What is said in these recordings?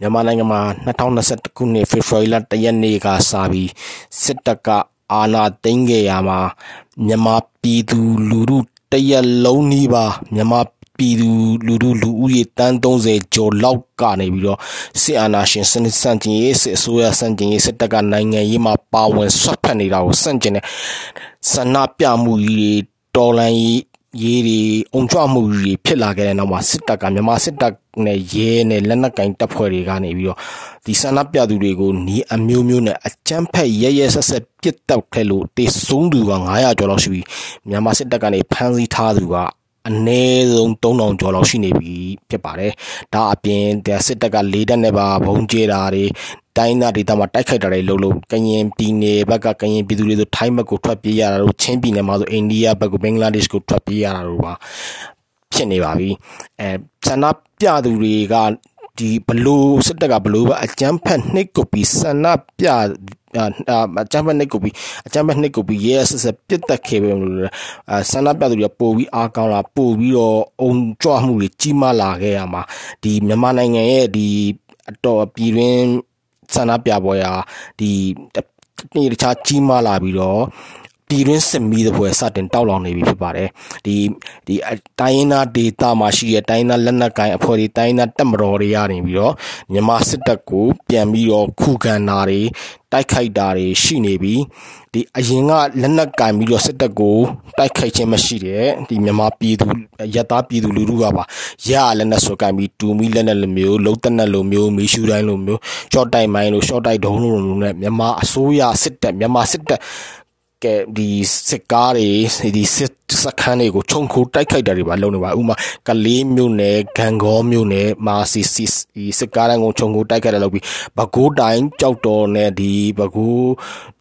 မြန်မာနိုင်ငံမှာ2021ခုနှစ်ဖေဖော်ဝါရီလ1ရက်နေ့ကစပြီးစစ်တပ်ကအာဏာသိမ်းခဲ့ရမှာမြန်မာပြည်သူလူထုတရက်လုံးနီးပါးမြန်မာပြည်သူလူထုလူဦးရေတန်း30ကျော်လောက်ကနေပြီးတော့စစ်အာဏာရှင်စနစ်ဆန့်ကျင်ရေးစစ်အစိုးရဆန့်ကျင်ရေးစစ်တပ်ကနိုင်ငံရေးမှာပါဝင်ဆွတ်ဖက်နေတာကိုဆန့်ကျင်တဲ့ဆန္ဒပြမှုကြီးတော်လှန်ရေး ရေးတွေအုံကြွမှုတွေဖြစ်လာခဲ့တဲ့နောက်မှာစစ်တပ်ကမြန်မာစစ်တပ်နဲ့ရဲနဲ့လက်နက်ကင်တပ်ဖွဲ့တွေကနေပြီးတော့ဒီဆန္ဒပြသူတွေကိုနီးအမျိုးမျိုးနဲ့အကြမ်းဖက်ရဲရဲဆက်ဆက်ပစ်တောက်ခဲ့လို့တေဆုံးသူက900ကျော်လောက်ရှိပြီးမြန်မာစစ်တပ်ကနေဖမ်းဆီးထားသူက အနည်းဆုံး3000ကျော်လောက်ရှိနေပြီဖြစ်ပါတယ်။ဒါအပြင်စစ်တပ်ကလေးတက်နဲ့ပါဘုံကျဲတာတွေတိုင်းသားဒေသမှာတိုက်ခိုက်တာတွေလုပ်လို့ကရင်ပြည်နယ်ဘက်ကကရင်ပြည်သူတွေဆိုထိုင်းဘက်ကိုထွက်ပြေးရတာတို့ချင်းပြည်နယ်မှာဆိုအိန္ဒိယဘက်ကိုဘင်္ဂလားဒေ့ရှ်ကိုထွက်ပြေးရတာတို့ပါဖြစ်နေပါပြီအဲဆန္ဒပြသူတွေက ဒီဘလို့စစ်တပ်ကဘလို့ပဲအကြမ်းဖက်နှိပ်ကုပ်ပြီးဆန္ဒပြအကြမ်းဖက်နှိပ်ကုပ်ပြီးအကြမ်းဖက်နှိပ်ကုပ်ပြီးရဲဆက်ဆက်ပြစ်တက်ခဲ့ပဲလို့ဆန္ဒပြသူတွေပို့ပြီးအားကောင်းလာပို့ပြီးတော့အုံကြွမှုတွေကြီးမားလာခဲ့ရမှာဒီမြန်မာနိုင်ငံရဲ့ဒီအတော်ပြည်တွင်းဆန္ဒပြပွဲဟာဒီတခြားကြီးမားလာပြီးတော့ ပြည်တွင်းစစ်မီးတဲ့ပွဲစတင်တောက်လောင်နေပြီဖြစ်ပါတယ်ဒီဒီတိုင်းရင်းသားဒေသမှာရှိတဲ့တိုင်းရင်းသားလက်နက်ကိုင်အဖွဲ့တွေတိုင်းရင်းသားတပ်မတော်တွေရနေပြီးတော့မြန်မာစစ်တပ်ကိုပြန်ပြီးတော့ခုခံတာတွေတိုက်ခိုက်တာတွေရှိနေပြီးဒီအရင်ကလက်နက်ကင်ပြီးတော့စစ်တပ်ကိုတိုက်ခိုက်ခြင်းမရှိတဲ့ဒီမြန်မာပြည်သူရတာပြည်သူလူထုကပါရလက်နက်ဆိုကင်ပြီးတူမီလက်နက်လိုမျိုးလုံးတနက်လိုမျိုးမီရှူတိုင်းလိုမျိုးရှော့တိုက်မိုင်းလိုရှော့တိုက်ဒုံးလိုမျိုးနဲ့မြန်မာအစိုးရစစ်တပ်မြန်မာစစ်တပ် ကဲဒီစစ်ကားတွေဒီစစ်စခန်းတွေကိုခြုံခိုတိုက်ခိုက်တာတွေပါလုပ်နေပါဥမာကလေးမြို့နယ်ဂံကောမြို့နယ်မာစီစီဒီစစ်ကားတိုင်းကိုခြုံခိုတိုက်ခိုက်တာလုပ်ပြီးဘကိုးတိုင်းကြောက်တော်နဲ့ဒီဘကိုး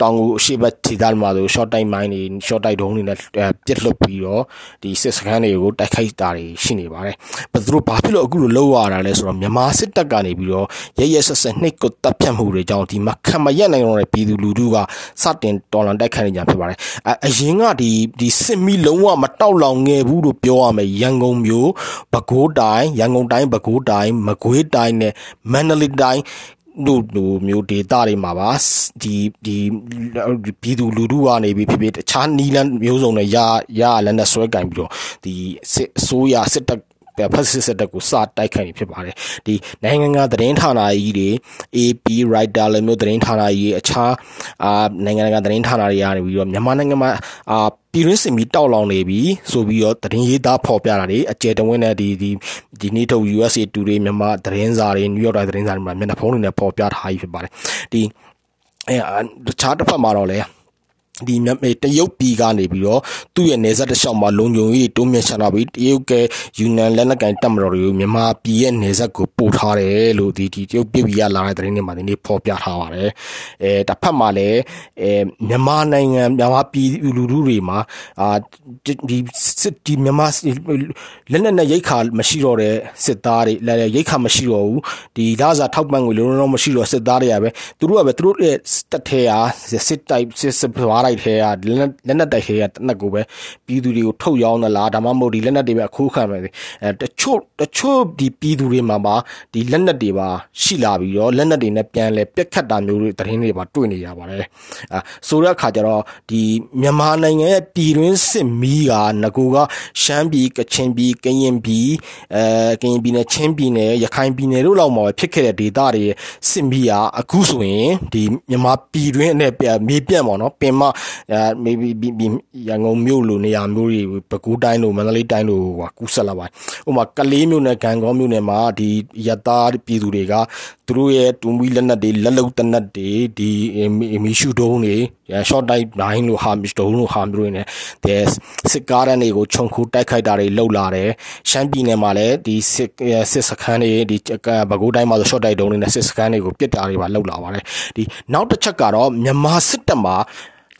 တောင်ကိုအရှိဘက်ခြေသားမှာဆို short time mine တွေ short time ဒုံးတွေနဲ့ပြစ်လွတ်ပြီးတော့ဒီစစ်စခန်းတွေကိုတိုက်ခိုက်တာတွေရှိနေပါတယ်ဘယ်သူတို့ဘာဖြစ်လို့အခုလိုလုပ်ရတာလဲဆိုတော့မြန်မာစစ်တပ်ကနေပြီးတော့ရရဆက်ဆက်နှိတ်ကိုတပ်ဖြတ်မှုတွေကြောင့်ဒီမှာခံမရက်နိုင်တော့တဲ့ပြည်သူလူထုကစတင်တော်လန်တိုက်ခိုက်နေကြဖြစ်ပါတယ်အရင်ကဒီဒီစစ်မီလုံးဝမတောက်လောင်ငယ်ဘူးလို့ပြောရမယ်ရန်ကုန်မြို့ပဲခူးတိုင်းရန်ကုန်တိုင်းပဲခူးတိုင်းမကွေးတိုင်းနဲ့မန္တလေးတိုင်းတို့လိုမျိုးဒေတာတွေမှာပါဒီဒီပြည်သူလူထုကနေပြီးဖြစ်ဖြစ်တခြားနီလန်မျိုးစုံနဲ့ရရလက်နဲ့ဆွဲကင်ပြီးတော့ဒီစစ်အစိုးရစစ်တပ် ဖက်စစ်စစ်တပ်ကိုစတိုက်ခိုက်နေဖြစ်ပါတယ်ဒီနိုင်ငံကသတင်းဌာနကြီးတွေ AP Writer လိုမျိုးသတင်းဌာနကြီးအခြားအာနိုင်ငံကသတင်းဌာနတွေကနေပြီးတော့မြန်မာနိုင်ငံမှာအာပြည်ရင်းစင်ပြီးတောက်လောင်နေပြီဆိုပြီးတော့သတင်းရေးသားဖော်ပြတာတွေအကျယ်တဝင်းနဲ့ဒီဒီဒီနေ့ထုတ် USA Today မြန်မာသတင်းစာတွေ New York Times သတင်းစာတွေမှာမျက်နှာဖုံးတွေနဲ့ဖော်ပြထားပြီးဖြစ်ပါတယ်ဒီအဲတခြားတစ်ဖက်မှာတော့လည်း ဒီတရုတ်ပြည်ကနေပြီးတော့သူ့ရဲ့နေဆက်တစ်လျှောက်မှာလုံခြုံရေးတိုးမြင့်ချလာပြီးတရုတ်ကယူနန်လက်နက်ကိုင်တပ်မတော်တွေကိုမြန်မာပြည်ရဲ့နေဆက်ကိုပို့ထားတယ်လို့ဒီဒီတရုတ်ပြည်ပြည်ရလာတဲ့သတင်းတွေမှာဒီနေ့ဖော်ပြထားပါတယ်အဲတစ်ဖက်မှာလည်းအဲမြန်မာနိုင်ငံမြန်မာပြည်လူလူတွေမှာအာဒီစစ်ဒီမြန်မာလက်နက်နဲ့ရိတ်ခါမရှိတော့တဲ့စစ်သားတွေလည်းရိတ်ခါမရှိတော့ဘူးဒီလာစာထောက်ပံ့ငွေလုံးလုံးမရှိတော့စစ်သားတွေကပဲသူတို့ကပဲသူတို့ရဲ့တက်ထဲဟာစစ်တိုက်စစ်စစ်ဘာလိုက်ထဲကလက်နက်တိုက်ထဲကတနက်ကိုပဲပြည်သူတွေကိုထုတ်ရောင်းသလားဒါမှမဟုတ်ဒီလက်နက်တွေပဲအခိုးခံမယ်အဲတချို့တချို့ဒီပြည်သူတွေမှာပါဒီလက်နက်တွေပါရှိလာပြီးတော့လက်နက်တွေနဲ့ပြန်လဲပြက်ခတ်တာမျိုးတွေသတင်းတွေပါတွေ့နေရပါတယ်အဲဆိုတဲ့အခါကျတော့ဒီမြန်မာနိုင်ငံရဲ့ပြည်တွင်းစစ်မီးကငကူကရှမ်းပြည်ကချင်ပြည်ကရင်ပြည်အဲကရင်ပြည်နယ်ချင်းပြည်နယ်ရခိုင်ပြည်နယ်တို့လောက်မှာဖြစ်ခဲ့တဲ့ဒေသတွေရဲ့စစ်မီးကအခုဆိုရင်ဒီမြန်မာပြည်တွင်းနဲ့မြေပြန့်ပေါ့နော်ပင်မအဲ maybe ရန်ကုန်မြို့လိုနေရာမျိုးတွေပဲခူးတိုင်းလိုမန္တလေးတိုင်းလိုဟိုကူးဆက်လာပါတယ်ဥပမာကလေးမြို့နယ်ဂံကောမြို့နယ်မှာဒီရသားပြည်သူတွေကသူတို့ရဲ့တူမီလက်နက်တွေလက်လုံတနက်တွေဒီမီရှူဒုံးတွေရန် short type 9လို့ဟာမီဒုံးလို့ဟာမျိုးတွေနဲ့ဒီစစ်ကားတန်းတွေကိုခြုံခိုတိုက်ခိုက်တာတွေလှုပ်လာတယ်ရှမ်းပြည်နယ်မှာလည်းဒီစစ်စစ်စခန်းတွေဒီဘကိုးတိုင်းမှာဆို short type ဒုံးတွေနဲ့စစ်စခန်းတွေကိုပစ်တာတွေပါလှုပ်လာပါတယ်ဒီနောက်တစ်ချက်ကတော့မြန်မာစစ်တပ်မှာ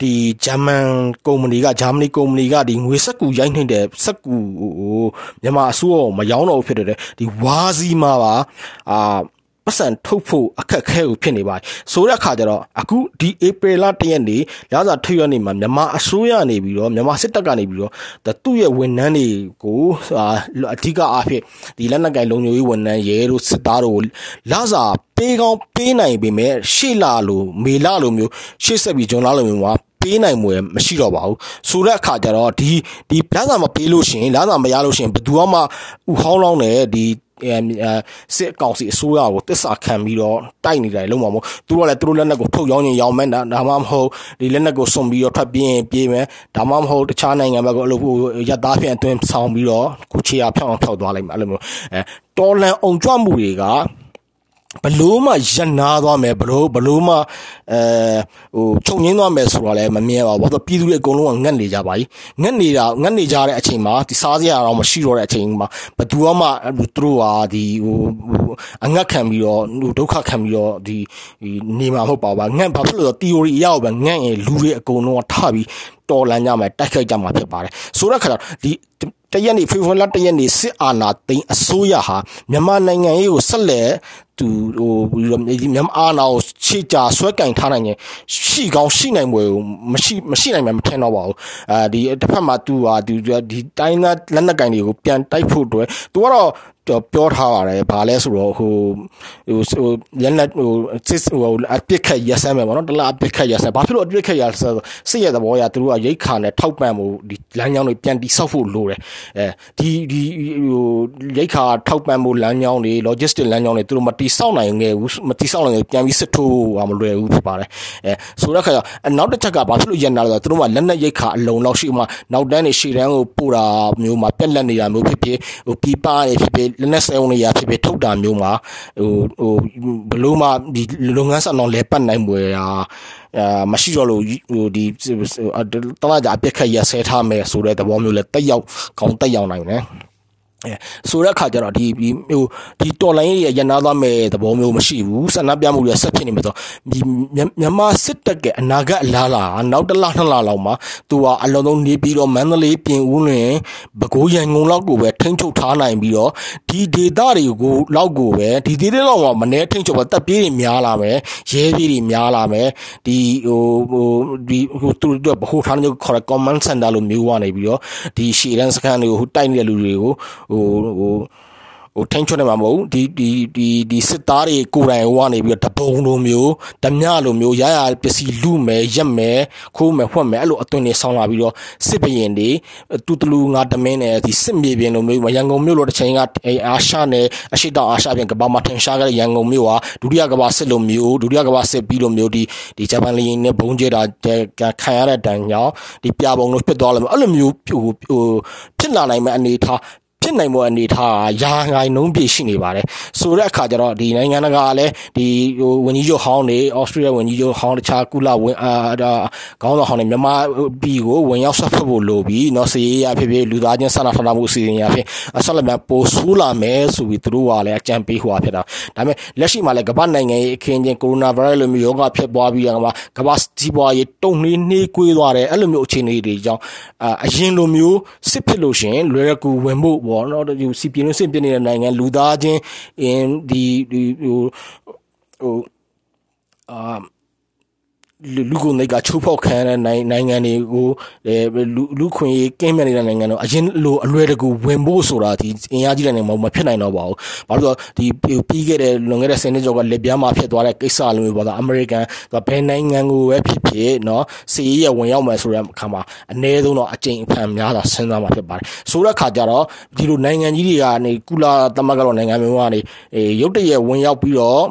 ဒီဂျာမန်ကုမ္ပဏီကဂျာမနီကုမ္ပဏီကဒီငွေစက်ကူရိုက်နှိမ့်တဲ့စက်ကူဟိုမြန်မာအစိုးရမရောင်းတော့ဖြစ်တယ်ဒီဝါစီမှာပါအာပတ်စံထုတ်ဖို့အခက်ခဲကိုဖြစ်နေပါတယ်ဆိုတဲ့အခါကျတော့အခုဒီဧပြီလ1ရက်နေ့လစာထုတ်ရနေမှာမြန်မာအစိုးရနေပြီးတော့မြန်မာစစ်တပ်ကနေပြီးတော့သူ့ရဲ့ဝန်ထမ်းတွေကိုအဓိကအားဖြင့်ဒီလက်နက်ကင်လုံခြုံရေးဝန်ထမ်းရဲတို့စစ်သားတို့လစာပေးကောင်းပေးနိုင်ပေမဲ့ရှေ့လာလို့မေလာလိုမျိုးရှေ့ဆက်ပြီးဂျွန်လာလိုမျိုးမှာ ပေးနိုင်မွယ်မရှိတော့ပါဘူးဆိုတဲ့အခါကျတော့ဒီဒီလမ်းစာမပေးလို့ရှိရင်လမ်းစာမရလို့ရှိရင်ဘယ်သူမှဥဟောင်းလောင်းတဲ့ဒီစစ်ကောင်စီအစိုးရကိုတစ္ဆာခံပြီးတော့တိုက်နေတယ်လုံးဝမဟုတ်သူတို့ကလည်းသူတို့လက်နက်ကိုထုတ်ရောင်းရင်ရောင်းမယ်ဒါမှမဟုတ်ဒီလက်နက်ကိုစွန့်ပြီးတော့ထွက်ပြေးရင်ပြေးမယ်ဒါမှမဟုတ်တခြားနိုင်ငံဘက်ကအဲ့လိုရက်သားဖြင့်အတွင်းဆောင်ပြီးတော့ကိုချေရဖြောင်းအောင်ဖြောက်သွားလိုက်မယ်အဲ့လိုမျိုးအဲတော်လန်အောင်ကြွမှုတွေက ဘလို့မှရနာသွားမယ်ဘလို့ဘလို့မှအဲဟိုခြုံငင်းသွားမယ်ဆိုတော့လည်းမမြင်ပါဘူးဘာလို့ပြည်သူတွေအကုန်လုံးကငတ်နေကြပါ යි ငတ်နေတာငတ်နေကြတဲ့အချိန်မှာဒီစားစရာတော့မရှိတော့တဲ့အချိန်မှာဘသူမှသူတို့ဟာဒီဟိုအငတ်ခံပြီးတော့ဒုက္ခခံပြီးတော့ဒီနေမှာမဟုတ်ပါဘူးငတ်ဘာဖြစ်လို့လဲ theory အရအောင်ပဲငတ်ရင်လူတွေအကုန်လုံးကထပြီး တော်လန်ကြမယ်တိုက်ခိုက်ကြမှာဖြစ်ပါတယ်ဆိုတော့ခါတော့ဒီတရက်နေ့ဖေဖော်ဝါရီလတရက်နေ့စစ်အာဏာသိမ်းအစိုးရဟာမြန်မာနိုင်ငံရေးကိုဆက်လက်သူဟိုမြန်မာအာဏာကိုခြေချဆွဲကင်ထားနိုင်ရင်ရှိကောင်းရှိနိုင်ပွဲကိုမရှိမရှိနိုင်မှမထင်တော့ပါဘူးအဲဒီတစ်ဖက်မှာသူဟာဒီဒီတိုင်းသားလက်နက်ကင်တွေကိုပြန်တိုက်ဖို့အတွက်သူကတော့ပြောထားပါတယ်ဘာလဲဆိုတော့ဟိုဟိုဟိုလက်လက်ဟိုစစ်ဟိုအပစ်ခတ်ရဆမ်းမယ်ပေါ့နော်တလားအပစ်ခတ်ရဆမ်းဘာဖြစ်လို့အပစ်ခတ်ရဆမ်းစစ်ရဲ့သဘောအရသူတို့ကရိတ်ခါနဲ့ထောက်ပံ့မှုဒီလမ်းကြောင်းတွေပြန်တိဆောက်ဖို့လိုတယ်အဲဒီဒီဟိုရိတ်ခါထောက်ပံ့မှုလမ်းကြောင်းတွေ logistic လမ်းကြောင်းတွေသူတို့မတိဆောက်နိုင်ငယ်ဘူးမတိဆောက်နိုင်ပြန်ပြီးစစ်ထိုးဟာမလွယ်ဘူးဖြစ်ပါတယ်အဲဆိုတော့ခါကျနောက်တစ်ချက်ကဘာဖြစ်လို့ရန်လာလဲဆိုတော့သူတို့ကလက်နဲ့ရိတ်ခါအလုံးလောက်ရှိမှနောက်တန်းနေရှေ့တန်းကိုပို့တာမျိုးမှာပြက်လက်နေတာမျိုးဖြစ်ဖြစ်ဟိုပြပရဖြစ်ဖြစ်လက်နဲ့ဆဲုံနေရဖြစ်ဖြစ်ထုတ်တာမျိုးမှာဟိုဟိုဘလို့မှဒီလုပ်ငန်းဆောင်တော့လဲပတ်နိုင်မွယ်ရာအာမရှိတော့လို့ဟိုဒီတလားကြအပြက်ခက်ရဆဲထားမယ်ဆိုတဲ့သဘောမျိုးလဲတက်ရောက်ကောင်းတက်ရောက်နိုင်တယ် အဲဆိုတဲ့အခါကျတော့ဒီဟိုဒီတော်လိုင်းရဲ့ရနာသွားမဲ့သဘောမျိုးမရှိဘူးဆန္ဒပြမှုတွေဆက်ဖြစ်နေမှာဆိုဒီမြန်မာစစ်တပ်ကအနာဂတ်အလားလားနောက်တစ်လနှစ်လလောက်မှာသူကအလုံးလုံးနေပြီးတော့မန္တလေးပြင်ဦးလွင်ပဲခူးရန်ကုန်လောက်ကိုပဲထိန်းချုပ်ထားနိုင်ပြီးတော့ဒီဒေသတွေကိုလောက်ကိုပဲဒီဒေသလောက်မှာမနေထိန်းချုပ်ပါတပ်ပြေးတွေများလာမယ်ရဲပြေးတွေများလာမယ်ဒီဟိုဟိုဒီဟိုသူတို့ဘဟိုထားနေခေါ်တဲ့ command center လို့မျိုးကနေပြီးတော့ဒီရှေ့တန်းစကန်တွေကိုဟိုတိုက်နေတဲ့လူတွေကိုဟိုဟိုဟိုထိန်းချွတ်နေမှာမဟုတ်ဒီဒီဒီဒီစစ်သားတွေကိုယ်တိုင်ဟိုကနေပြီးတော့တပုံလိုမျိုးဓမြလိုမျိုးရရပစ္စည်းလူမယ်ရက်မယ်ခိုးမယ်ဖွက်မယ်အဲ့လိုအသွင်တွေဆောင်းလာပြီးတော့စစ်ဘရင်တွေတူတလူငါတမင်းနဲ့ဒီစစ်မြေပြင်လိုမျိုးရန်ကုန်မြို့လိုတစ်ချိန်ကအာရှနဲ့အရှိတောင်အာရှပြင်ကဘာမှာထင်ရှားခဲ့တဲ့ရန်ကုန်မြို့ဟာဒုတိယကမ္ဘာစစ်လိုမျိုးဒုတိယကမ္ဘာစစ်ပြီးလိုမျိုးဒီဒီဂျပန်လေယာဉ်နဲ့ဘုံကျဲတာခံရတဲ့တန်ကြောင့်ဒီပြပုံလို့ဖြစ်သွားလို့အဲ့လိုမျိုးဟိုဖြစ်လာနိုင်မဲ့အနေထား ဖြစ်နိုင်မှုအနေထားရာငိုင်နှုံးပြည့်ရှိနေပါတယ်ဆိုတဲ့အခါကျတော့ဒီနိုင်ငံတကာလည်းဒီဟိုဝန်ကြီးချုပ်ဟောင်းတွေဩစတြေးလျဝန်ကြီးချုပ်ဟောင်းတခြားကုလဝန်အာခေါင်းဆောင်ဟောင်းတွေမြန်မာပြည်ကိုဝင်ရောက်ဆက်ဖက်ဖို့လိုပြီးเนาะစီရေးရဖြစ်ဖြစ်လူသားချင်းစာနာထောက်ထားမှုအစီအစဉ်ရဖြစ်အဆက်လက်မြန်ပိုဆိုးလာမယ်ဆိုပြီးသူတို့ကလည်းအကြံပေးဟိုဖြစ်တာဒါပေမဲ့လက်ရှိမှာလည်းကမ္ဘာနိုင်ငံရေးအခင်းချင်းကိုရိုနာဗိုင်းရပ်လိုမျိုးရောဂါဖြစ်ပွားပြီးတော့ကကမ္ဘာစီးပွားရေးတုံနှေးနှေးကွေးသွားတယ်အဲ့လိုမျိုးအခြေအနေတွေကြောင့်အရင်လိုမျိုးစစ်ဖြစ်လို့ရှင်လွယ်ကူဝင်ဖို့ ပေါ့နော်ဒီစီပြင်းစစ်ပြနေတဲ့နိုင်ငံလူသားချင်းအင်းဒီဟိုဟိုအာ လူကိုနေကချိုးဖောက်ခံတဲ့နိုင်ငံတွေကိုလူလူခွင့်ရေးကင်းမဲ့နေတဲ့နိုင်ငံတော့အရင်လိုအလွယ်တကူဝင်ဖို့ဆိုတာဒီအင်အားကြီးတဲ့နိုင်ငံမှာမဖြစ်နိုင်တော့ပါဘူး။ဘာလို့လဲဒီပြီးခဲ့တဲ့လွန်ခဲ့တဲ့10နှစ်ကျော်ကလက်ပြားမှာဖြစ်သွားတဲ့ကိစ္စလိုမျိုးပေါ့ဒါအမေရိကန်ဘယ်နိုင်ငံကိုပဲဖြစ်ဖြစ်เนาะစီးရဝင်ရောက်မယ်ဆိုတဲ့အခါမှာအနည်းဆုံးတော့အကြိမ်အဖန်များတာစဉ်းစားမှာဖြစ်ပါတယ်။ဆိုတဲ့အခါကျတော့ဒီလိုနိုင်ငံကြီးတွေကနေကုလာသမဂ္ဂတော်နိုင်ငံမျိုးကနေရုတ်တရက်ဝင်ရောက်ပြီးတော့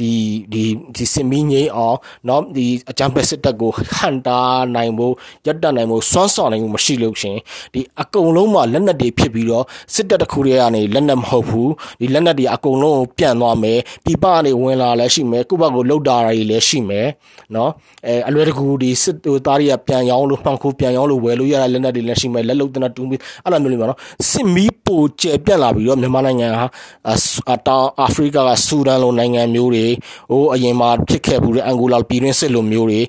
ဒီဒီဒီစင်မီငိမ့်အောင်เนาะဒီအကြံဖက်စစ်တပ်ကိုဟန်တာနိုင်ဖို့ရပ်တန့်နိုင်ဖို့စွမ်းဆောင်နိုင်မှုမရှိလို့ရှင်ဒီအကုန်လုံးမှာလက်နက်တွေဖြစ်ပြီးတော့စစ်တပ်တစ်ခုတည်းကနေလက်နက်မဟုတ်ဘူးဒီလက်နက်တွေအကုန်လုံးကိုပြန့်သွားမယ်ပြပကနေဝင်လာလည်းရှိမယ်ကုဘကိုလှုပ်တာတွေလည်းရှိမယ်เนาะအဲအလွယ်တကူဒီစစ်သားတွေကပြန်ရောင်းလို့မှန်ခိုးပြန်ရောင်းလို့ဝယ်လို့ရတဲ့လက်နက်တွေလည်းရှိမယ်လက်လုံတနတူးပြီးအဲ့လိုမျိုးလေးပါเนาะစစ်မီးပိုကျယ်ပြန့်လာပြီးတော့မြန်မာနိုင်ငံဟာတောင်အာဖရိကကဆူဒန်လိုနိုင်ငံမျိုးတွေ တွေဟိုအရင်မှာဖြစ်ခဲ့ဘူးတဲ့အန်ဂိုလာပြည်တွင်းစစ်လိုမျိုးတွေ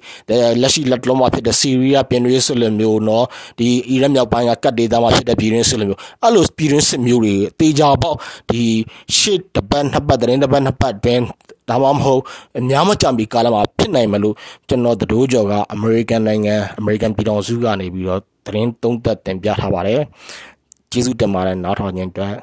လက်ရှိလက်တလုံးမှာဖြစ်တဲ့ဆီးရီးယားပြည်တွင်းစစ်လိုမျိုးเนาะဒီအီရတ်မြောက်ပိုင်းကကတ်ဒေသမှာဖြစ်တဲ့ပြည်တွင်းစစ်လိုမျိုးအဲ့လိုပြည်တွင်းစစ်မျိုးတွေတေချာပေါက်ဒီရှစ်တပတ်နှစ်ပတ်တရင်တပတ်နှစ်ပတ်တွင်ဒါမှမဟုတ်အများမကြမီကာလမှာဖြစ်နိုင်မလို့ကျွန်တော်တို့ကြော်ကအမေရိကန်နိုင်ငံအမေရိကန်ပြည်တော်စုကနေပြီးတော့သတင်းသုံးသပ်တင်ပြထားပါတယ်ကျေးဇူးတင်ပါတယ်နားထောင်ခြင်းအတွက်